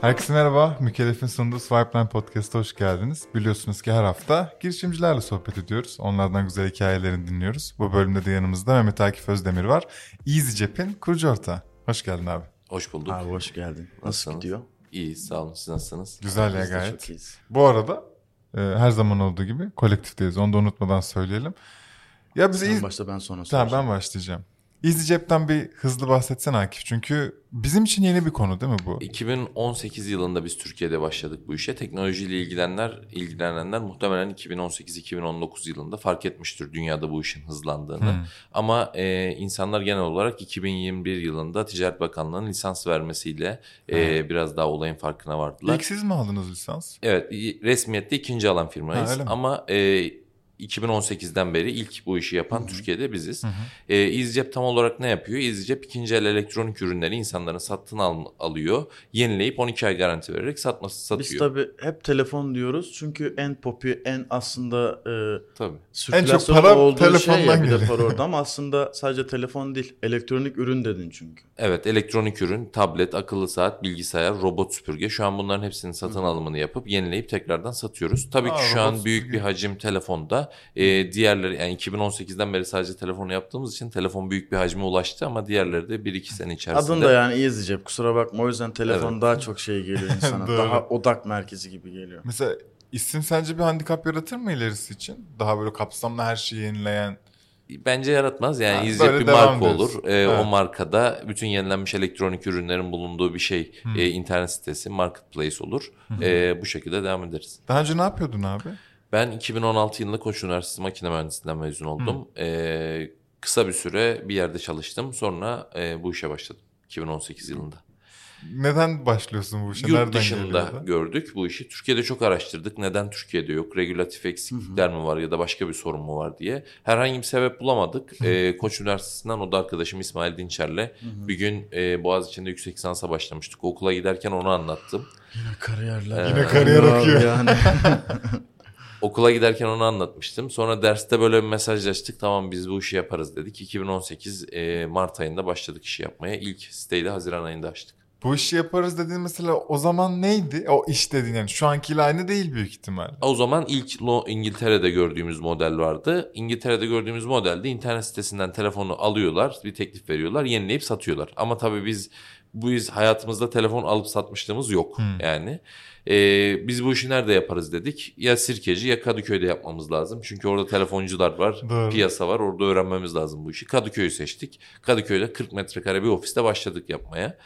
Herkese merhaba. Mükellef'in sunduğu Swipeline Podcast'a hoş geldiniz. Biliyorsunuz ki her hafta girişimcilerle sohbet ediyoruz. Onlardan güzel hikayelerini dinliyoruz. Bu bölümde de yanımızda Mehmet Akif Özdemir var. EasyCep'in kurucu ortağı. Hoş geldin abi. Hoş bulduk. Abi hoş geldin. Nasıl Nasılsınız? gidiyor? İyi sağ olun siz nasılsınız? Güzel ya gayet. Çok iyiyiz. Bu arada e, her zaman olduğu gibi kolektifteyiz. Onu da unutmadan söyleyelim. Ya bize Sen Easy- başta ben sonra Tamam ben başlayacağım. EasyCep'ten bir hızlı bahsetsen Akif. Çünkü bizim için yeni bir konu değil mi bu? 2018 yılında biz Türkiye'de başladık bu işe. Teknolojiyle ilgilenenler, ilgilenenler muhtemelen 2018-2019 yılında fark etmiştir dünyada bu işin hızlandığını. Hmm. Ama e, insanlar genel olarak 2021 yılında Ticaret Bakanlığı'nın lisans vermesiyle e, biraz daha olayın farkına vardılar. İlk siz mi aldınız lisans? Evet resmiyette ikinci alan firmayız Ha, ama e, 2018'den beri ilk bu işi yapan Türkiye'de biziz. E, EasyCep tam olarak ne yapıyor? EasyCep ikinci el elektronik ürünleri insanların satın al- alıyor, yenileyip 12 ay garanti vererek satması satıyor. Biz tabii hep telefon diyoruz çünkü en popi, en aslında e, Tabii. sirkülasyonu para olduğu şey telefondan ya bir de para orada ama aslında sadece telefon değil, elektronik ürün dedin çünkü. Evet elektronik ürün, tablet, akıllı saat, bilgisayar, robot süpürge şu an bunların hepsinin satın alımını yapıp yenileyip tekrardan satıyoruz. Tabii Aa, ki şu an büyük bir hacim telefonda. E, diğerleri yani 2018'den beri sadece telefonu yaptığımız için telefon büyük bir hacme ulaştı ama diğerleri de 1-2 sene içerisinde. Adın da yani iyi cep kusura bakma o yüzden telefon Evet. daha çok şey geliyor insana. Daha odak merkezi gibi geliyor. Mesela isim sence bir handikap yaratır mı ilerisi için? Daha böyle kapsamlı her şeyi yenileyen. Bence yaratmaz. Yani Ha, böyle bir marka diyorsun. olur. Ee, Evet. O markada bütün yenilenmiş elektronik ürünlerin bulunduğu bir şey. e, internet sitesi, marketplace olur. Ee, bu şekilde devam ederiz. Daha önce ne yapıyordun abi? Ben 2016 yılında Koç Üniversitesi Makine Mühendisliğinden mezun oldum. Ee, kısa bir süre bir yerde çalıştım. Sonra e, bu işe başladım 2018 yılında. Neden başlıyorsun bu işe? Yurt Nereden dışında gördük bu işi. Türkiye'de çok araştırdık. Neden Türkiye'de yok? Regülatif eksiklikler mi var ya da başka bir sorun mu var diye. Herhangi bir sebep bulamadık. Ee, Koç Üniversitesi'nden o da arkadaşım İsmail Dinçer'le bir gün e, Boğaziçi'nde yüksek lisansa başlamıştık. Okula giderken onu anlattım. Yine kariyerler. Yine kariyer akıyor. Yani. Okula giderken onu anlatmıştım. Sonra derste böyle bir mesajlaştık. Tamam biz bu işi yaparız dedik. 2018 e, Mart ayında başladık işi yapmaya. İlk siteyi de Haziran ayında açtık. Bu işi yaparız dediğin mesela o zaman neydi? O iş dediğin yani şu ankiyle aynı değil büyük ihtimal. O zaman ilk İngiltere'de gördüğümüz model vardı. İngiltere'de gördüğümüz modelde internet sitesinden telefonu alıyorlar, bir teklif veriyorlar, yenileyip satıyorlar. Ama tabii biz bu biz hayatımızda telefon alıp satmışlığımız yok yani. Ee, biz bu işi nerede yaparız dedik. Ya Sirkeci ya Kadıköy'de yapmamız lazım. Çünkü orada telefoncular var, Doğru. piyasa var. Orada öğrenmemiz lazım bu işi. Kadıköy'ü seçtik. Kadıköy'de 40 metrekare bir ofiste başladık yapmaya.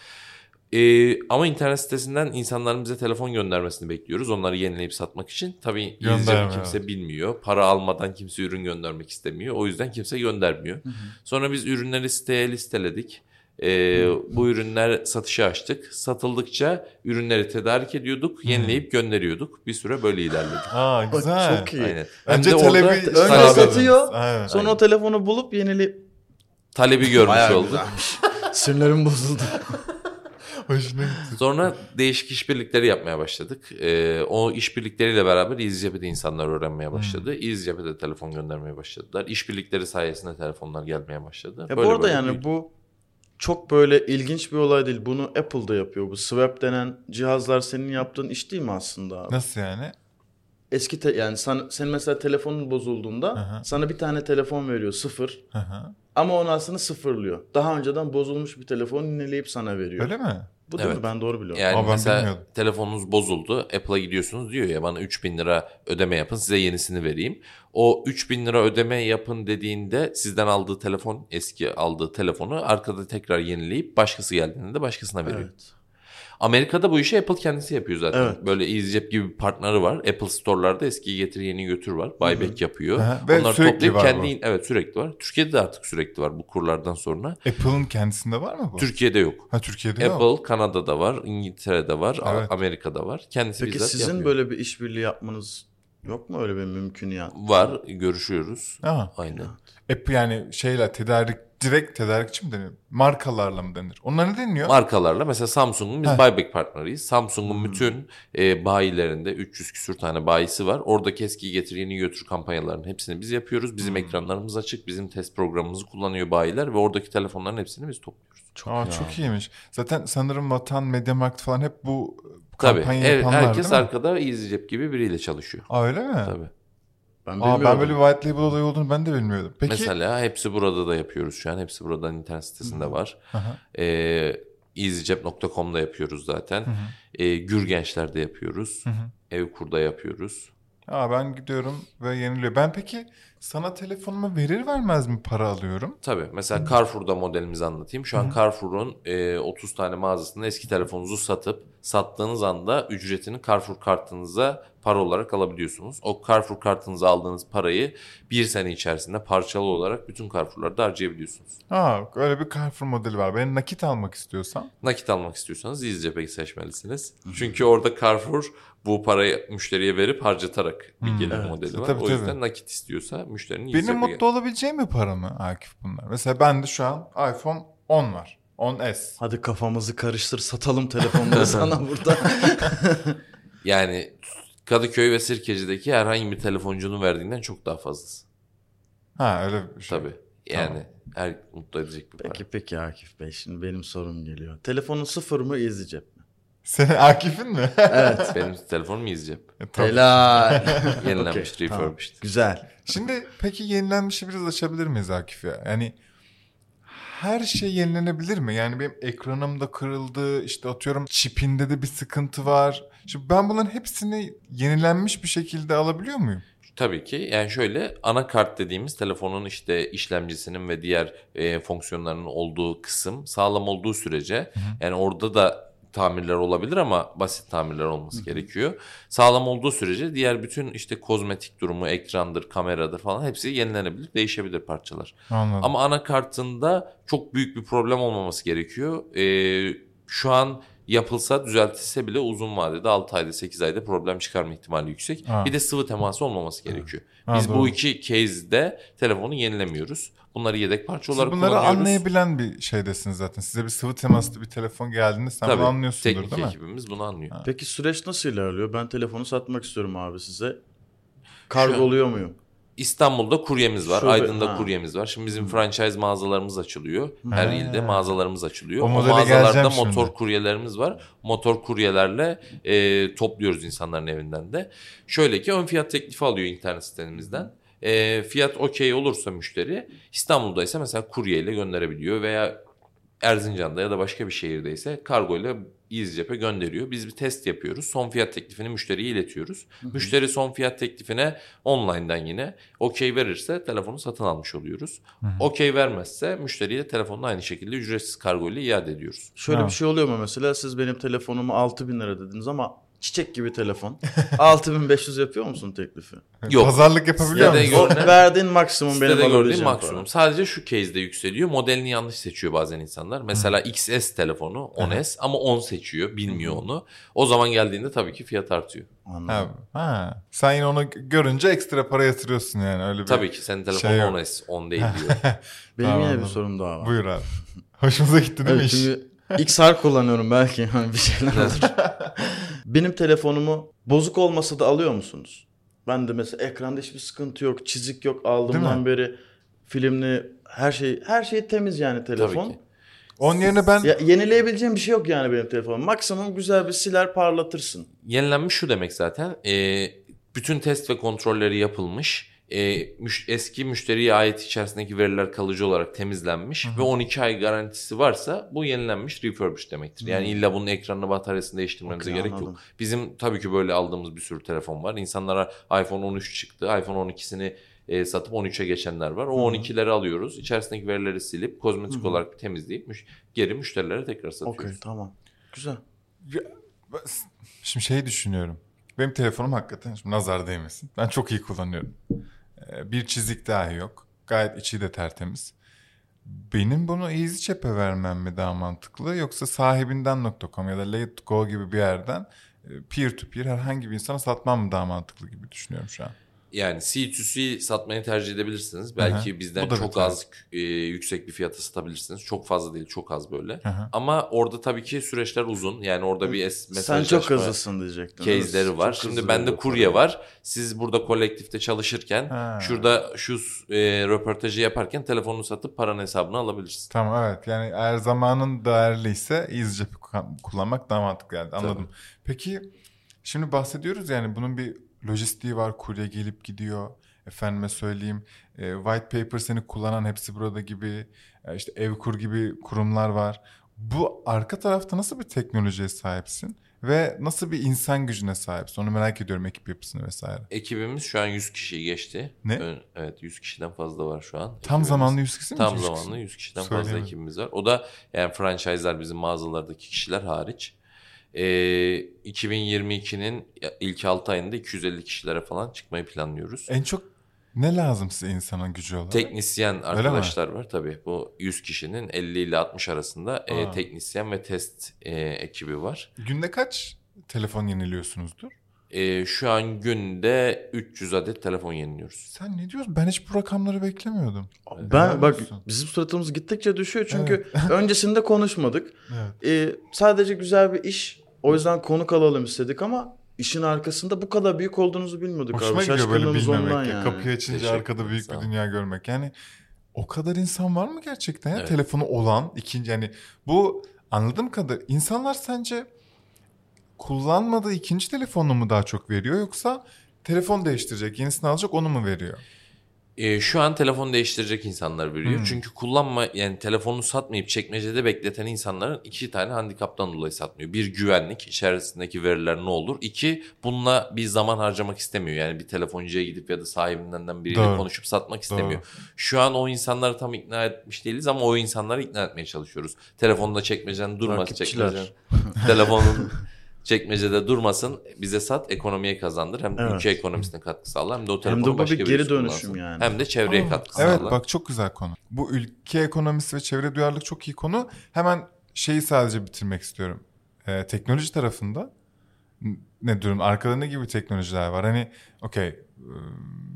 Ee, ama internet sitesinden insanların bize telefon göndermesini bekliyoruz. Onları yenileyip satmak için. Tabii İngilizce kimse bilmiyor. Para almadan kimse ürün göndermek istemiyor. O yüzden kimse göndermiyor. Sonra biz ürünleri siteye listeledik. Ee, bu ürünler satışa açtık. Satıldıkça ürünleri tedarik ediyorduk. Yenileyip gönderiyorduk. Bir süre böyle ilerledik. Aa güzel. Çok iyi. Aynen. Önce Hem de orada talebi- Önce talep- satıyor. Aynen. Sonra o telefonu bulup yenileyip talebi görmüş Bayağı olduk. Sinirlerim bozuldu. Hoşuna gitti. Sonra değişik işbirlikleri yapmaya başladık. Ee, o işbirlikleriyle beraber EasyJet'e insanlar öğrenmeye başladı. EasyJet'e de telefon göndermeye başladılar. İşbirlikleri sayesinde telefonlar gelmeye başladı. Ya Böyle bu arada böyle yani büyüdü. bu çok böyle ilginç bir olay değil. Bunu Apple'da yapıyor. Bu Swap denen cihazlar senin yaptığın iş değil mi aslında? abi? Nasıl yani? Eski te- yani sen, senin mesela telefonun bozulduğunda Aha. sana bir tane telefon veriyor sıfır. Hı hı. Ama onu aslında sıfırlıyor. Daha önceden bozulmuş bir telefon yineleyip sana veriyor. Öyle mi? Bu değil Evet. mi? Ben doğru biliyorum. Yani Ama ben mesela bilmiyordum. telefonunuz bozuldu. Apple'a gidiyorsunuz diyor ya bana 3000 lira ödeme yapın size yenisini vereyim. O 3000 lira ödeme yapın dediğinde sizden aldığı telefon eski aldığı telefonu arkada tekrar yenileyip başkası geldiğinde de başkasına veriyor. Evet. Amerika'da bu işi Apple kendisi yapıyor zaten. Evet. Böyle EasyJet gibi bir partneri var. Apple Store'larda eskiyi getir yeni götür var. Buyback yapıyor. Hı hı. Ve Onları sürekli toplayıp var kendi bu. evet sürekli var. Türkiye'de de artık sürekli var bu kurlardan sonra. Apple'ın kendisinde var mı bu? Türkiye'de yok. Ha Türkiye'de yok. Apple Kanada'da var, İngiltere'de var, Evet. Amerika'da var. Kendisi Peki bizzat sizin yapıyor. böyle bir işbirliği yapmanız yok mu öyle bir mümküniyat? var, görüşüyoruz. Aha. Aynen. Apple yani şeyle tedarik direkt tedarikçi mi denir? Markalarla mı denir? Onlar ne deniyor? Markalarla mesela Samsung'un biz Heh. buyback partneriyiz. Samsung'un Hmm. bütün e, bayilerinde 300 küsür tane bayisi var. Oradaki eskiyi getir yeni götür kampanyalarının hepsini biz yapıyoruz. Bizim Hmm. ekranlarımız açık. Bizim test programımızı kullanıyor bayiler ve oradaki telefonların hepsini biz topluyoruz. Çok, Aa, ya. çok iyiymiş. Zaten sanırım Vatan, Mediamarkt falan hep bu Tabii. kampanya her- yapanlar herkes değil mi? arkada EasyCep gibi biriyle çalışıyor. Aa, öyle mi? Tabii. Ben Aa, bilmiyordum. ben böyle bir white label olayı olduğunu ben de bilmiyordum. Peki. Mesela hepsi burada da yapıyoruz şu an. Hepsi buradan internet sitesinde var. Aha. Ee, EasyCep.com'da yapıyoruz zaten. Ee, Gürgençler'de yapıyoruz. Hı hı. Evkur'da yapıyoruz. Aa, ben gidiyorum ve yeniliyor. Ben peki sana telefonumu verir vermez mi para alıyorum? Tabii. Mesela Carrefour'da modelimizi anlatayım. Şu an Carrefour'un e, 30 tane mağazasında eski telefonunuzu satıp sattığınız anda ücretini Carrefour kartınıza para olarak alabiliyorsunuz. O Carrefour kartınıza aldığınız parayı bir sene içerisinde parçalı olarak bütün Carrefour'larda harcayabiliyorsunuz. Aa, öyle bir Carrefour modeli var. Ben nakit almak istiyorsam. Nakit almak istiyorsanız EasyCep'i seçmelisiniz. Çünkü orada Carrefour bu parayı müşteriye verip harcatarak bir Hmm. gelir Evet. modeli var. Tabii, o yüzden tabii. nakit istiyorsa müşterinin Benim mutlu olabileceğim mi para mı Akif bunlar? Mesela bende şu an iPhone 10 var. 10S. Hadi kafamızı karıştır satalım telefonları sana burada. Yani Kadıköy ve Sirkeci'deki herhangi bir telefoncunun verdiğinden çok daha fazlası. Ha öyle bir şey. Tabii. Yani her mutlu edecek bir para. peki peki Akif Bey şimdi benim sorum geliyor. Telefonun sıfır mı izleyecek mi? Senin Akif'in mi? Evet. Benim telefonum EasyCep. E, tabii. Helal. Yenilenmiş, tamam. refurbished. Güzel. Şimdi peki yenilenmişi biraz açabilir miyiz Akif ya? Yani her şey yenilenebilir mi? Yani benim ekranım da kırıldı, işte atıyorum çipinde de bir sıkıntı var. Şimdi ben bunların hepsini yenilenmiş bir şekilde alabiliyor muyum? Tabii ki. Yani şöyle anakart dediğimiz telefonun işte işlemcisinin ve diğer e, fonksiyonlarının olduğu kısım sağlam olduğu sürece yani orada da tamirler olabilir ama basit tamirler olması gerekiyor. Sağlam olduğu sürece diğer bütün işte kozmetik durumu, ekrandır, kameradır falan hepsi yenilenebilir, değişebilir parçalar. Anladım. Ama anakartında çok büyük bir problem olmaması gerekiyor. Ee, şu an yapılsa düzeltilse bile uzun vadede 6 ayda 8 ayda problem çıkarma ihtimali yüksek. Ha. Bir de sıvı teması olmaması gerekiyor. Ha, Biz doğru. bu iki case'de telefonu yenilemiyoruz. Bunları yedek parça Siz olarak bunları kullanıyoruz. anlayabilen bir şeydesiniz zaten. Size bir sıvı temaslı bir telefon geldiğinde sen Tabii, bunu anlıyorsundur teknik değil mi? ekibimiz bunu anlıyor. Ha. Peki süreç nasıl ilerliyor? Ben telefonu satmak istiyorum abi size. Kargo an- oluyor muyum? İstanbul'da kuryemiz var, Şube- Aydın'da ha. kuryemiz var. Şimdi bizim franchise mağazalarımız açılıyor. Her Ha. ilde mağazalarımız açılıyor. O O, mağazalarda geleceğim şimdi. motor kuryelerimiz var. Motor kuryelerle e, topluyoruz insanların evinden de. Şöyle ki ön fiyat teklifi alıyor internet sitemizden. E, fiyat okey olursa müşteri İstanbul'da ise mesela kuryeyle gönderebiliyor veya Erzincan'da ya da başka bir şehirdeyse kargo ile EasyJet'e gönderiyor. Biz bir test yapıyoruz. Son fiyat teklifini müşteriye iletiyoruz. Müşteri son fiyat teklifine online'dan yine okey verirse telefonu satın almış oluyoruz. Okey vermezse müşteriye telefonunu aynı şekilde ücretsiz kargo ile iade ediyoruz. Şöyle Ha. bir şey oluyor mu mesela siz benim telefonumu 6000 lira dediniz ama çiçek gibi telefon. 6500 yapıyor musun teklifi? Yok. Pazarlık yapabiliyor Sitede musun? gör- O verdiğin maksimum benim alabileceğim maksimum. para. Sadece şu case'de yükseliyor. Modelini yanlış seçiyor bazen insanlar. Mesela XS telefonu 10S ama 10 seçiyor. Bilmiyor onu. O zaman geldiğinde tabii ki fiyat artıyor. Anladım. Ha, ha. Sen yine onu görünce ekstra para yatırıyorsun yani öyle bir. Tabii ki senin telefonun şey yok. 10S 10 değil diyor. Benim Tamam, yine bir sorum daha var. Buyur abi. Hoşumuza gitti değil mi Evet, iş? çünkü XR kullanıyorum belki hani bir şeyler olur. Benim telefonumu bozuk olmasa da alıyor musunuz? Ben de mesela ekranda hiçbir sıkıntı yok, çizik yok aldığımdan beri filmli her şey her şey temiz yani telefon. Tabii ki. Onun yerine ben Ya, yenileyebileceğim bir şey yok yani benim telefonum. Maksimum güzel bir siler parlatırsın. Yenilenmiş şu demek zaten. e, bütün test ve kontrolleri yapılmış. E, müş- eski müşteriye ait içerisindeki veriler kalıcı olarak temizlenmiş ve 12 ay garantisi varsa bu yenilenmiş refurbished demektir. Yani illa bunun ekranını bataryasını değiştirmemize Okey, gerek anladım. yok. Bizim tabii ki böyle aldığımız bir sürü telefon var. İnsanlara iPhone 13 çıktı. iPhone 12'sini e, satıp 13'e geçenler var. O 12'leri alıyoruz. İçerisindeki verileri silip kozmetik olarak temizleyip müş- geri müşterilere tekrar satıyoruz. Okey tamam. Güzel. şimdi şey düşünüyorum. Benim telefonum hakikaten şimdi nazar değmesin. Ben çok iyi kullanıyorum. Ee, Bir çizik dahi yok. Gayet içi de tertemiz. Benim bunu EasyChap'e vermem mi daha mantıklı yoksa sahibinden.com ya da Let Go gibi bir yerden e, peer to peer herhangi bir insana satmam mı daha mantıklı gibi düşünüyorum şu an. Yani C2C satmayı tercih edebilirsiniz. Belki Aha. bizden çok az e, yüksek bir fiyata satabilirsiniz. Çok fazla değil, çok az böyle. Hı hı. Ama orada tabii ki süreçler uzun. Yani orada bir es- Sen mesajlaşma çok hızlısın diyecektim. case'leri var. Çok Şimdi bende kurye var. Siz burada kolektifte çalışırken Ha. şurada şu e, röportajı yaparken telefonunu satıp paranın hesabını alabilirsin. Tamam evet yani eğer zamanın değerliyse EasyJet kullanmak daha mantıklı geldi anladım. Peki şimdi bahsediyoruz yani bunun bir lojistiği var kurye gelip gidiyor. Efendime söyleyeyim e, white paper seni kullanan hepsi burada gibi e, işte Evkur gibi kurumlar var. Bu arka tarafta nasıl bir teknolojiye sahipsin ve nasıl bir insan gücüne sahipsin onu merak ediyorum ekip yapısını vesaire. Ekibimiz şu an 100 kişiyi geçti. Ne? Ön- evet 100 kişiden fazla var şu an. Tam ekibimiz. zamanlı 100 kişi mi? Tam 100 kişi? zamanlı 100 kişiden fazla ekibimiz var. O da yani franchise'lar bizim mağazalardaki kişiler hariç. Ee, 2022'nin ilk 6 ayında 250 kişilere falan çıkmayı planlıyoruz. En çok ne lazım size insanın gücü olarak? Teknisyen arkadaşlar var tabii. Bu 100 kişinin 50 ile 60 arasında e, teknisyen ve test e, ekibi var. Günde kaç telefon yeniliyorsunuzdur? E, şu an günde 300 adet telefon yeniliyoruz. Sen ne diyorsun? Ben hiç bu rakamları beklemiyordum. Ben Helal bak olsun. bizim suratımız gittikçe düşüyor çünkü öncesinde konuşmadık. Evet. Ee, sadece güzel bir iş. O yüzden konuk alalım istedik ama işin arkasında bu kadar büyük olduğunuzu bilmiyorduk Hoşuma abi. gidiyor böyle bilmemek. yani. Kapıyı açınca Teşekkür arkada büyük bir dünya görmek. Yani o kadar insan var mı gerçekten ya? Evet. Telefonu olan ikinci yani bu anladığım kadar insanlar sence kullanmadığı ikinci telefonunu mu daha çok veriyor yoksa telefon değiştirecek yenisini alacak onu mu veriyor? E, şu an telefon değiştirecek insanlar veriyor. Hmm. Çünkü kullanma yani telefonunu satmayıp çekmecede bekleten insanların iki tane handikaptan dolayı satmıyor. Bir güvenlik içerisindeki veriler ne olur? İki bununla bir zaman harcamak istemiyor. Yani bir telefoncuya gidip ya da sahibinden biriyle Doğru. konuşup satmak istemiyor. Şu an o insanları tam ikna etmiş değiliz ama o insanları ikna etmeye çalışıyoruz. Telefonda çekmecen durmaz çekmecen. Telefonun çekmecede durmasın bize sat ekonomiye kazandır. Hem Evet. ülke ekonomisine katkı sağlar hem de o Hem de bu başka bir geri dönüşüm kullansın. yani. Hem de çevreye Aa, katkı Evet sağlar. bak çok güzel konu. Bu ülke ekonomisi ve çevre duyarlılık çok iyi konu. Hemen şeyi sadece bitirmek istiyorum. Ee, teknoloji tarafında ne durum? Arkada ne gibi teknolojiler var? Hani okey e,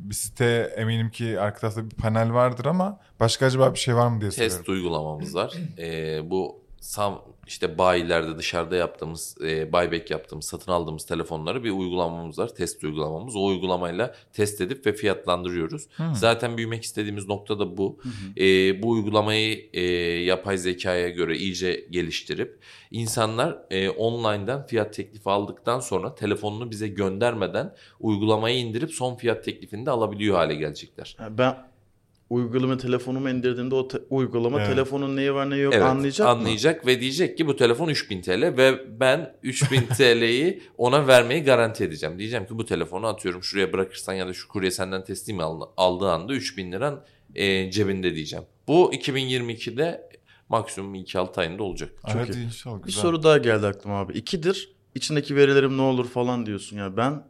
bir site eminim ki arka tarafta bir panel vardır ama başka acaba bir şey var mı diye soruyorum. Test uygulamamız var. Ee, bu sam işte bayilerde dışarıda yaptığımız, e, buyback yaptığımız, satın aldığımız telefonları bir uygulamamız var. Test uygulamamız. O uygulamayla test edip ve fiyatlandırıyoruz. Hmm. Zaten büyümek istediğimiz nokta da bu. Ee, bu uygulamayı e, yapay zekaya göre iyice geliştirip insanlar e, online'dan fiyat teklifi aldıktan sonra telefonunu bize göndermeden uygulamayı indirip son fiyat teklifini de alabiliyor hale gelecekler. Ben uygulama telefonumu indirdiğimde o te- uygulama Evet. telefonun neyi var neyi yok Evet, anlayacak mı? anlayacak ve diyecek ki bu telefon 3000 TL ve ben 3000 TL'yi ona vermeyi garanti edeceğim. Diyeceğim ki bu telefonu atıyorum şuraya bırakırsan ya da şu kurye senden teslim al- aldığı anda 3000 liran e, cebinde diyeceğim. Bu 2022'de maksimum 2-6 ayında olacak. Hadi iyi. inşallah Bir güzel. soru daha geldi aklıma abi. İkidir içindeki verilerim ne olur falan diyorsun ya. Ben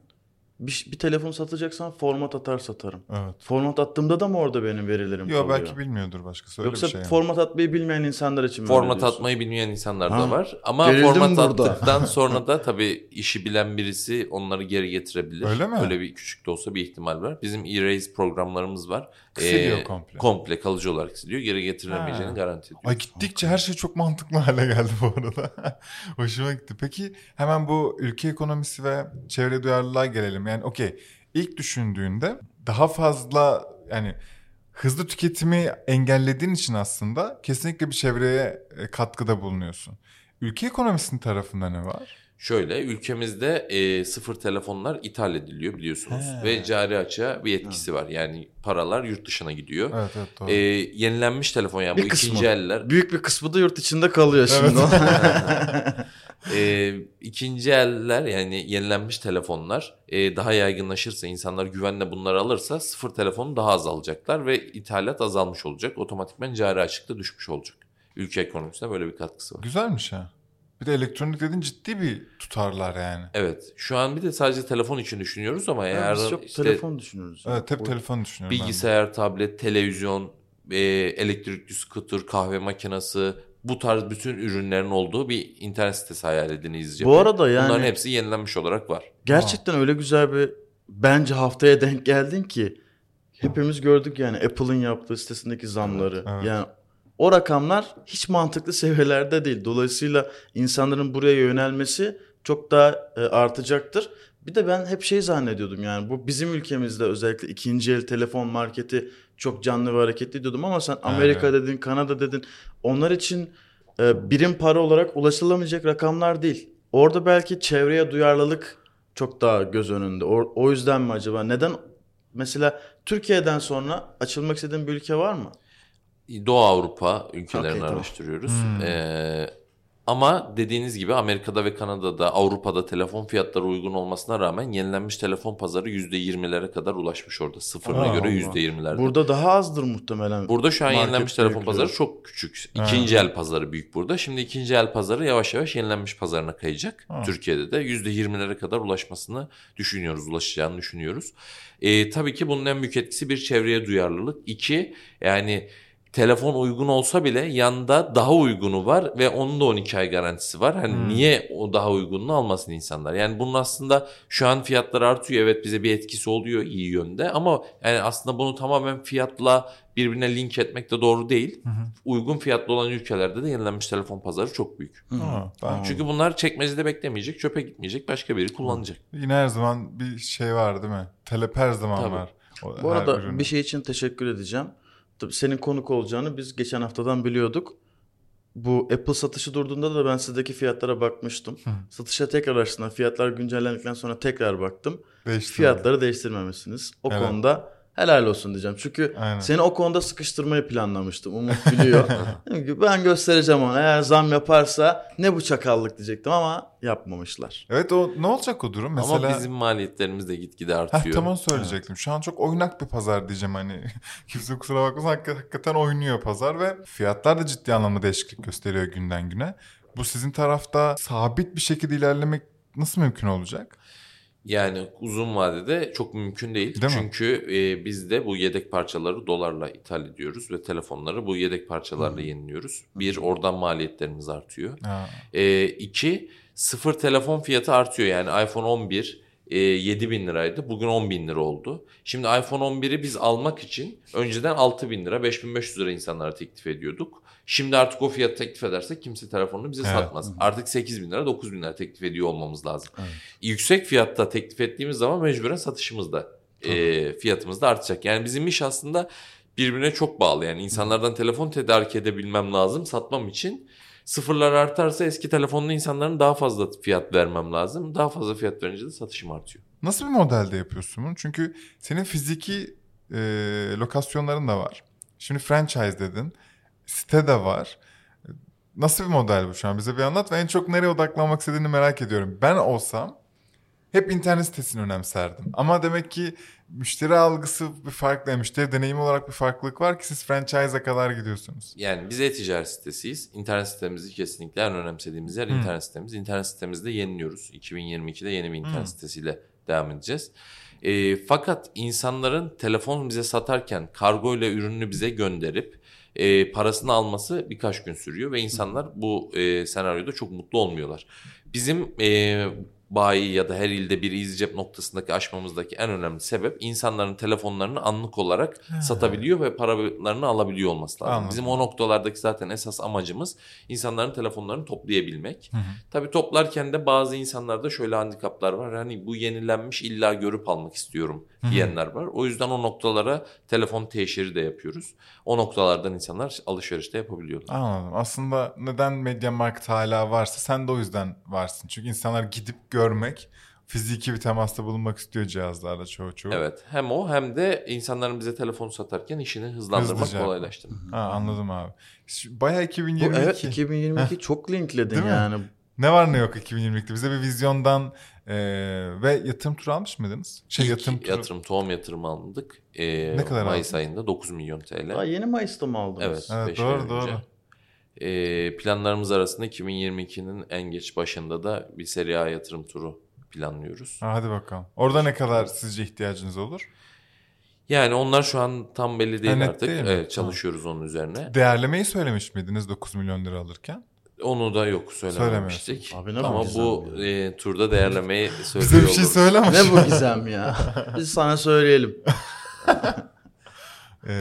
bir, bir telefon satacaksan format atar satarım. Evet. Format attığımda da mı orada benim verilerim Yok kalıyor? belki bilmiyordur başkası öyle Yoksa bir şey. yani. format atmayı bilmeyen insanlar için mi Format atmayı bilmeyen insanlar Ha, da var. Ama gerildim format burada. attıktan sonra da tabii işi bilen birisi onları geri getirebilir. Öyle mi? Öyle bir küçük de olsa bir ihtimal var. Bizim erase programlarımız var. Siliyor Ee, komple. Komple kalıcı olarak siliyor. Geri getirilemeyeceğini Ha. garanti ediyor. Ay gittikçe her şey çok mantıklı hale geldi bu arada. Hoşuma gitti. Peki hemen bu ülke ekonomisi ve çevre duyarlılığa gelelim. Yani okey ilk düşündüğünde daha fazla yani hızlı tüketimi engellediğin için aslında kesinlikle bir çevreye e, katkıda bulunuyorsun. Ülke ekonomisinin tarafında ne var? Şöyle ülkemizde e, sıfır telefonlar ithal ediliyor biliyorsunuz. He. Ve cari açığa bir etkisi var. Yani paralar yurt dışına gidiyor. Evet evet doğru. E, yenilenmiş telefon yani Bir bu kısmı. ikinci eller. Büyük bir kısmı da yurt içinde kalıyor şimdi. E, ikinci eller yani yenilenmiş telefonlar e, daha yaygınlaşırsa insanlar güvenle bunları alırsa sıfır telefonu daha az alacaklar ve ithalat azalmış olacak. Otomatikman cari açıkta düşmüş olacak. Ülke ekonomisine böyle bir katkısı var. Güzelmiş ha. Bir de elektronik dediğin ciddi bir tutarlar yani. Evet. Şu an bir de sadece telefon için düşünüyoruz ama Yani eğer biz çok işte telefon düşünürüz. Evet hep telefon düşünüyorum bilgisayar, tablet, televizyon, e, elektrikli scooter, kahve makinesi bu tarz bütün ürünlerin olduğu bir internet sitesi hayal edin izleyecek. Bu arada yani Bunların hepsi yenilenmiş olarak var. gerçekten öyle güzel bir bence haftaya denk geldin ki hepimiz gördük yani Apple'ın yaptığı sitesindeki zamları. Evet, evet. Yani o rakamlar hiç mantıklı seviyelerde değil. Dolayısıyla insanların buraya yönelmesi çok daha e, artacaktır. Bir de ben hep şey zannediyordum yani bu bizim ülkemizde özellikle ikinci el telefon marketi çok canlı ve hareketli diyordum ama sen Amerika dedin, Kanada dedin. Onlar için e, birim para olarak ulaşılamayacak rakamlar değil. Orada belki çevreye duyarlılık çok daha göz önünde. O, o yüzden mi acaba? Neden mesela Türkiye'den sonra açılmak istediğin bir ülke var mı? Doğu Avrupa ülkelerini tamam. araştırıyoruz. Hmm. Ee, ama dediğiniz gibi Amerika'da ve Kanada'da, Avrupa'da telefon fiyatları uygun olmasına rağmen yenilenmiş telefon pazarı %20'lere kadar ulaşmış orada. Sıfırına Aa, göre Allah. %20'lerde. Burada daha azdır muhtemelen. Burada şu an Market yenilenmiş telefon büyüklüğü. pazarı çok küçük. İkinci el pazarı büyük burada. Şimdi ikinci el pazarı yavaş yavaş yenilenmiş pazarına kayacak. Ha. Türkiye'de de %20'lere kadar ulaşmasını düşünüyoruz, ulaşacağını düşünüyoruz. Ee, tabii ki bunun en büyük etkisi bir çevreye duyarlılık. İki, yani telefon uygun olsa bile yanda daha uygunu var ve onun da 12 ay garantisi var. Hani Hmm. niye o daha uygununu almasın insanlar? Yani bunun aslında şu an fiyatlar artıyor. Evet bize bir etkisi oluyor iyi yönde ama yani aslında bunu tamamen fiyatla birbirine link etmek de doğru değil. Hı hı. Uygun fiyatlı olan ülkelerde de yenilenmiş telefon pazarı çok büyük. Hı hı. Tamam. Çünkü bunlar çekmecede beklemeyecek, çöpe gitmeyecek, başka biri kullanacak. Yine her zaman bir şey var değil mi? Talep her zaman Tabii. var. O- Bu arada ürüne. bir şey için teşekkür edeceğim. Tabii senin konuk olacağını biz geçen haftadan biliyorduk. Bu Apple satışı durduğunda da ben sizdeki fiyatlara bakmıştım. Hı. Satışa tekrar açtığında fiyatlar güncellendikten sonra tekrar baktım. Değişti Fiyatları değiştirmemişsiniz. O Evet. konuda helal olsun diyeceğim. Çünkü Aynen. seni o konuda sıkıştırmayı planlamıştım. Umut biliyor. Ki ben göstereceğim ona. Eğer zam yaparsa ne bu çakallık diyecektim ama yapmamışlar. Evet o ne olacak o durum? Mesela Ama bizim maliyetlerimiz de gitgide Heh, artıyor. tam onu söyleyecektim. Şu an çok oynak bir pazar diyeceğim hani. Kimse kusura bakmasın hakik- hakikaten oynuyor pazar ve fiyatlar da ciddi anlamda değişiklik gösteriyor günden güne. Bu sizin tarafta sabit bir şekilde ilerlemek nasıl mümkün olacak? Yani uzun vadede çok mümkün değil. Değil mi? Çünkü e, biz de bu yedek parçaları dolarla ithal ediyoruz ve telefonları bu yedek parçalarla yeniliyoruz. Bir oradan maliyetlerimiz artıyor. Ha. E, iki sıfır telefon fiyatı artıyor. Yani iPhone 11 e, 7 bin liraydı. Bugün 10 bin lira oldu. Şimdi iPhone 11'i biz almak için önceden 6 bin lira 5500 lira insanlara teklif ediyorduk. Şimdi artık o fiyatı teklif edersek kimse telefonunu bize Evet. satmaz. Artık 8 bin lira 9 bin lira teklif ediyor olmamız lazım. Evet. Yüksek fiyatta teklif ettiğimiz zaman mecburen satışımız da e, fiyatımız da artacak. Yani bizim iş aslında birbirine çok bağlı. Yani insanlardan telefon tedarik edebilmem lazım satmam için. Sıfırlar artarsa eski telefonlu insanların daha fazla fiyat vermem lazım. Daha fazla fiyat verince de satışım artıyor. Nasıl bir modelde yapıyorsun bunu? Çünkü senin fiziki e, lokasyonların da var. Şimdi franchise dedin. Site de var. Nasıl bir model bu şu an? Bize bir anlat ve en çok nereye odaklanmak istediğini merak ediyorum. Ben olsam hep internet sitesini önemserdim. Ama demek ki müşteri algısı bir farklı, müşteri deneyimi olarak bir farklılık var ki siz franchise'a kadar gidiyorsunuz. Yani biz e-ticaret sitesiyiz. İnternet sitemizi kesinlikle en önemsediğimiz yer Hı. internet sitemiz. İnternet sitemizde yeniliyoruz. 2022'de yeni bir internet Hı. sitesiyle devam edeceğiz. E, fakat insanların telefon bize satarken kargo ile ürününü bize gönderip e, parasını alması birkaç gün sürüyor ve insanlar bu e, senaryoda çok mutlu olmuyorlar. Bizim e, bayi ya da her ilde bir EasyCep noktasındaki aşmamızdaki en önemli sebep insanların telefonlarını anlık olarak satabiliyor ve paralarını alabiliyor olması lazım. Anladım. Bizim o noktalardaki zaten esas amacımız insanların telefonlarını toplayabilmek. Hı hı. Tabii toplarken de bazı insanlarda şöyle handikaplar var. Hani bu yenilenmiş illa görüp almak istiyorum Hı hı. diyenler var. O yüzden o noktalara telefon teşhiri de yapıyoruz. O noktalardan insanlar alışveriş de yapabiliyorlar. Anladım. Aslında neden Media Market hala varsa sen de o yüzden varsın. Çünkü insanlar gidip görmek, fiziki bir temasta bulunmak istiyor cihazlarla çoğu çoğu. Evet. Hem o hem de insanların bize telefon satarken işini hızlandırmak, Hızlıca. kolaylaştırmak. Ha, anladım abi. Şu- Bayağı Bu 2022. evet 2022 çok linkledin Değil mi? yani. Ne var ne yok 2022'de? Bize bir vizyondan e, ve yatırım turu almış mıydınız? Şey İlk yatırım yatırım, turu. tohum yatırımı aldık. Ee, Ne kadar Mayıs aldın? ayında 9 milyon TL. Daha yeni Mayıs'ta mı aldınız? Evet, Evet, doğru, ay önce. doğru. Ee, planlarımız arasında 2022'nin en geç başında da bir seri A yatırım turu planlıyoruz. Ha, hadi bakalım. Orada ne kadar sizce ihtiyacınız olur? Yani onlar şu an tam belli değil Ha, net artık. değil mi? Evet, çalışıyoruz onun üzerine. Değerlemeyi söylemiş miydiniz 9 milyon lira alırken? Onu da yok söylememiştik. Abi ne bu Ama gizem bu ya? e, turda değerlemeyi Bize söylüyor bir şey oluruz. söyle ama. ne bu gizem ya? Biz sana söyleyelim. Ee,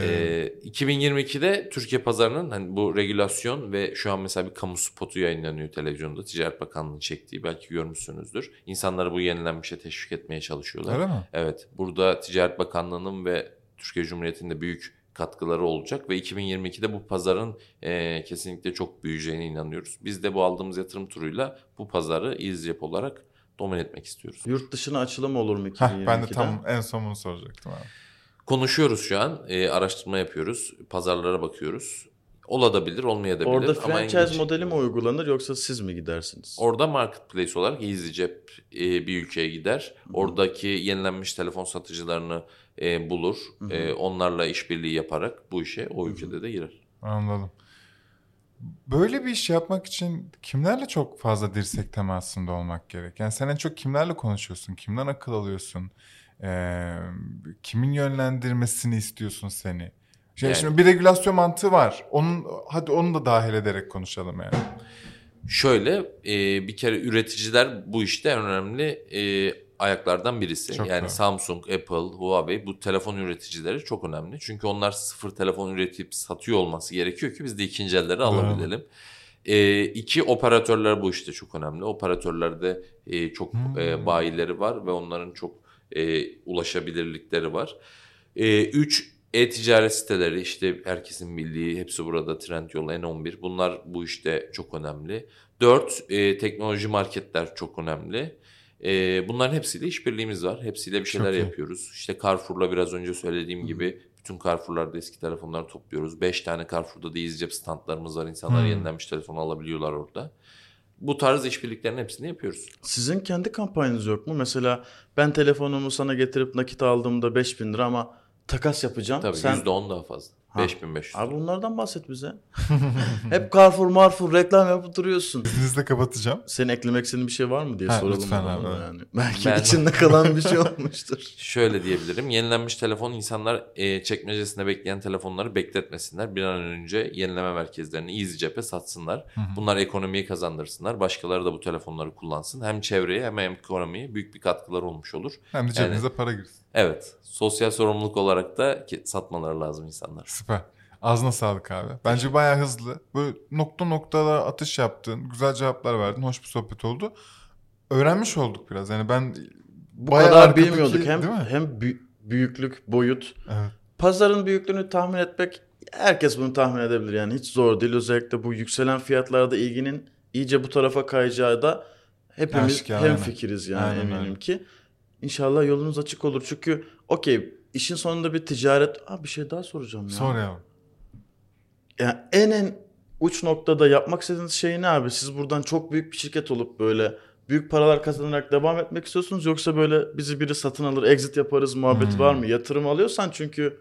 Ee, 2022'de Türkiye pazarının hani bu regülasyon ve şu an mesela bir kamu spotu yayınlanıyor televizyonda. Ticaret Bakanlığı'nın çektiği belki görmüşsünüzdür. İnsanları bu yenilenmişe teşvik etmeye çalışıyorlar. öyle mi? Evet burada Ticaret Bakanlığı'nın ve Türkiye Cumhuriyeti'nin de büyük katkıları olacak ve 2022'de bu pazarın e, kesinlikle çok büyüyeceğine inanıyoruz. Biz de bu aldığımız yatırım turuyla bu pazarı EasyCep olarak domine etmek istiyoruz. Yurt dışına açılım olur mu Heh, 2022'de? ben de tam en son bunu soracaktım abi. Konuşuyoruz şu an, e, araştırma yapıyoruz, pazarlara bakıyoruz. Olabilir, olmayabilir. Orada ama franchise geç- modeli mi uygulanır yoksa siz mi gidersiniz? Orada marketplace olarak EasyCep e, bir ülkeye gider. Oradaki yenilenmiş telefon satıcılarını e, bulur. E, onlarla işbirliği yaparak bu işe o ülkede de girer. Anladım. Böyle bir iş yapmak için kimlerle çok fazla dirsek temasında olmak gerek? Yani sen en çok kimlerle konuşuyorsun? Kimden akıl alıyorsun? Ee, kimin yönlendirmesini istiyorsun seni? Şey, Yani- Şimdi bir regülasyon mantığı var. Onun hadi onu da dahil ederek konuşalım yani. Şöyle e, bir kere üreticiler bu işte en önemli e, ayaklardan birisi. Çok yani doğru. Samsung, Apple, Huawei bu telefon üreticileri çok önemli. Çünkü onlar sıfır telefon üretip satıyor olması gerekiyor ki biz de ikinci elleri alabilelim. E, iki operatörler bu işte çok önemli. Operatörlerde e, çok Hmm. e, bayileri var ve onların çok e, ulaşabilirlikleri var. E, üç e-ticaret siteleri işte herkesin bildiği hepsi burada Trendyol, N11 bunlar bu işte çok önemli. Dört e, teknoloji marketler çok önemli. E, bunların hepsiyle işbirliğimiz var. Hepsiyle bir şeyler yapıyoruz. İşte Carrefour'la biraz önce söylediğim gibi bütün Carrefour'larda eski telefonları topluyoruz. Beş tane Carrefour'da da EasyCep standlarımız var. İnsanlar Hmm. yenilenmiş telefon alabiliyorlar orada. Bu tarz işbirliklerin hepsini yapıyoruz. Sizin kendi kampanyanız yok mu? Mesela ben telefonumu sana getirip nakit aldığımda 5000 lira ama takas yapacağım. Tabii Sen... %10 daha fazla. Ha. 5500. Abi bunlardan bahset bize. Hep Carrefour, Marfour reklam yapıp duruyorsun. İzninizle kapatacağım. Senin eklemek istediğin bir şey var mı diye Ha, soralım. lütfen abi. Yani. Belki Ben- içinde kalan bir şey olmuştur. Şöyle diyebilirim. Yenilenmiş telefon insanlar e, çekmecesinde bekleyen telefonları bekletmesinler. Bir an önce yenileme merkezlerini EasyCep'e satsınlar. Bunlar ekonomiyi kazandırsınlar. Başkaları da bu telefonları kullansın. Hem çevreye hem ekonomiye büyük bir katkılar olmuş olur. Hem de cebinize para girsin. Evet. Sosyal sorumluluk olarak da ki- satmaları lazım insanlar. Süper. Ağzına sağlık abi. Bence bayağı hızlı. Böyle nokta noktalara atış yaptın. Güzel cevaplar verdin. Hoş bir sohbet oldu. Öğrenmiş olduk biraz. Yani ben Bu bayağı kadar bilmiyorduk. Hem değil mi? hem bü- büyüklük, boyut. Evet. Pazarın büyüklüğünü tahmin etmek herkes bunu tahmin edebilir yani hiç zor değil. Özellikle bu yükselen fiyatlarda ilginin iyice bu tarafa kayacağı da hepimiz hem aynen. fikiriz yani Aynen eminim öyle. ki. İnşallah yolunuz açık olur. Çünkü okey işin sonunda bir ticaret. Aa, bir şey daha soracağım ya. Sor yavrum. Yani en en uç noktada yapmak istediğiniz şey ne abi? Siz buradan çok büyük bir şirket olup böyle büyük paralar kazanarak devam etmek istiyorsunuz yoksa böyle bizi biri satın alır exit yaparız muhabbeti Hmm. var mı? Yatırım alıyorsan çünkü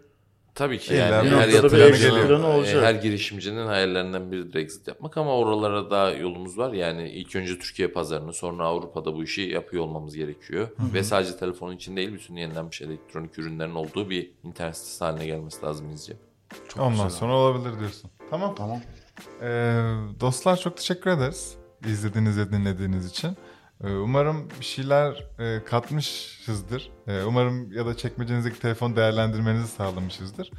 Tabii ki yani her yatırımcının, e, her girişimcinin hayallerinden biridir exit yapmak ama oralara da yolumuz var. Yani ilk önce Türkiye pazarını sonra Avrupa'da bu işi yapıyor olmamız gerekiyor. Ve sadece telefonun için değil bütün yenilenmiş elektronik ürünlerin olduğu bir internet sitesi haline gelmesi lazım izce. çok Ondan güzel sonra olabilir diyorsun. Tamam. Tamam. Ee, dostlar çok teşekkür ederiz. İzlediğiniz ve dinlediğiniz için. Ee, umarım bir şeyler e, katmışızdır. Ee, umarım ya da çekmecenizdeki telefon değerlendirmenizi sağlamışızdır.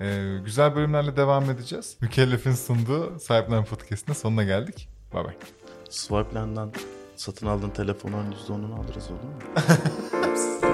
Ee, güzel bölümlerle devam edeceğiz. Mükellef'in sunduğu Sahiplen Podcast'ın sonuna geldik. Bay bay. Swipeland'dan satın aldığın telefonun %10'unu alırız olur mu?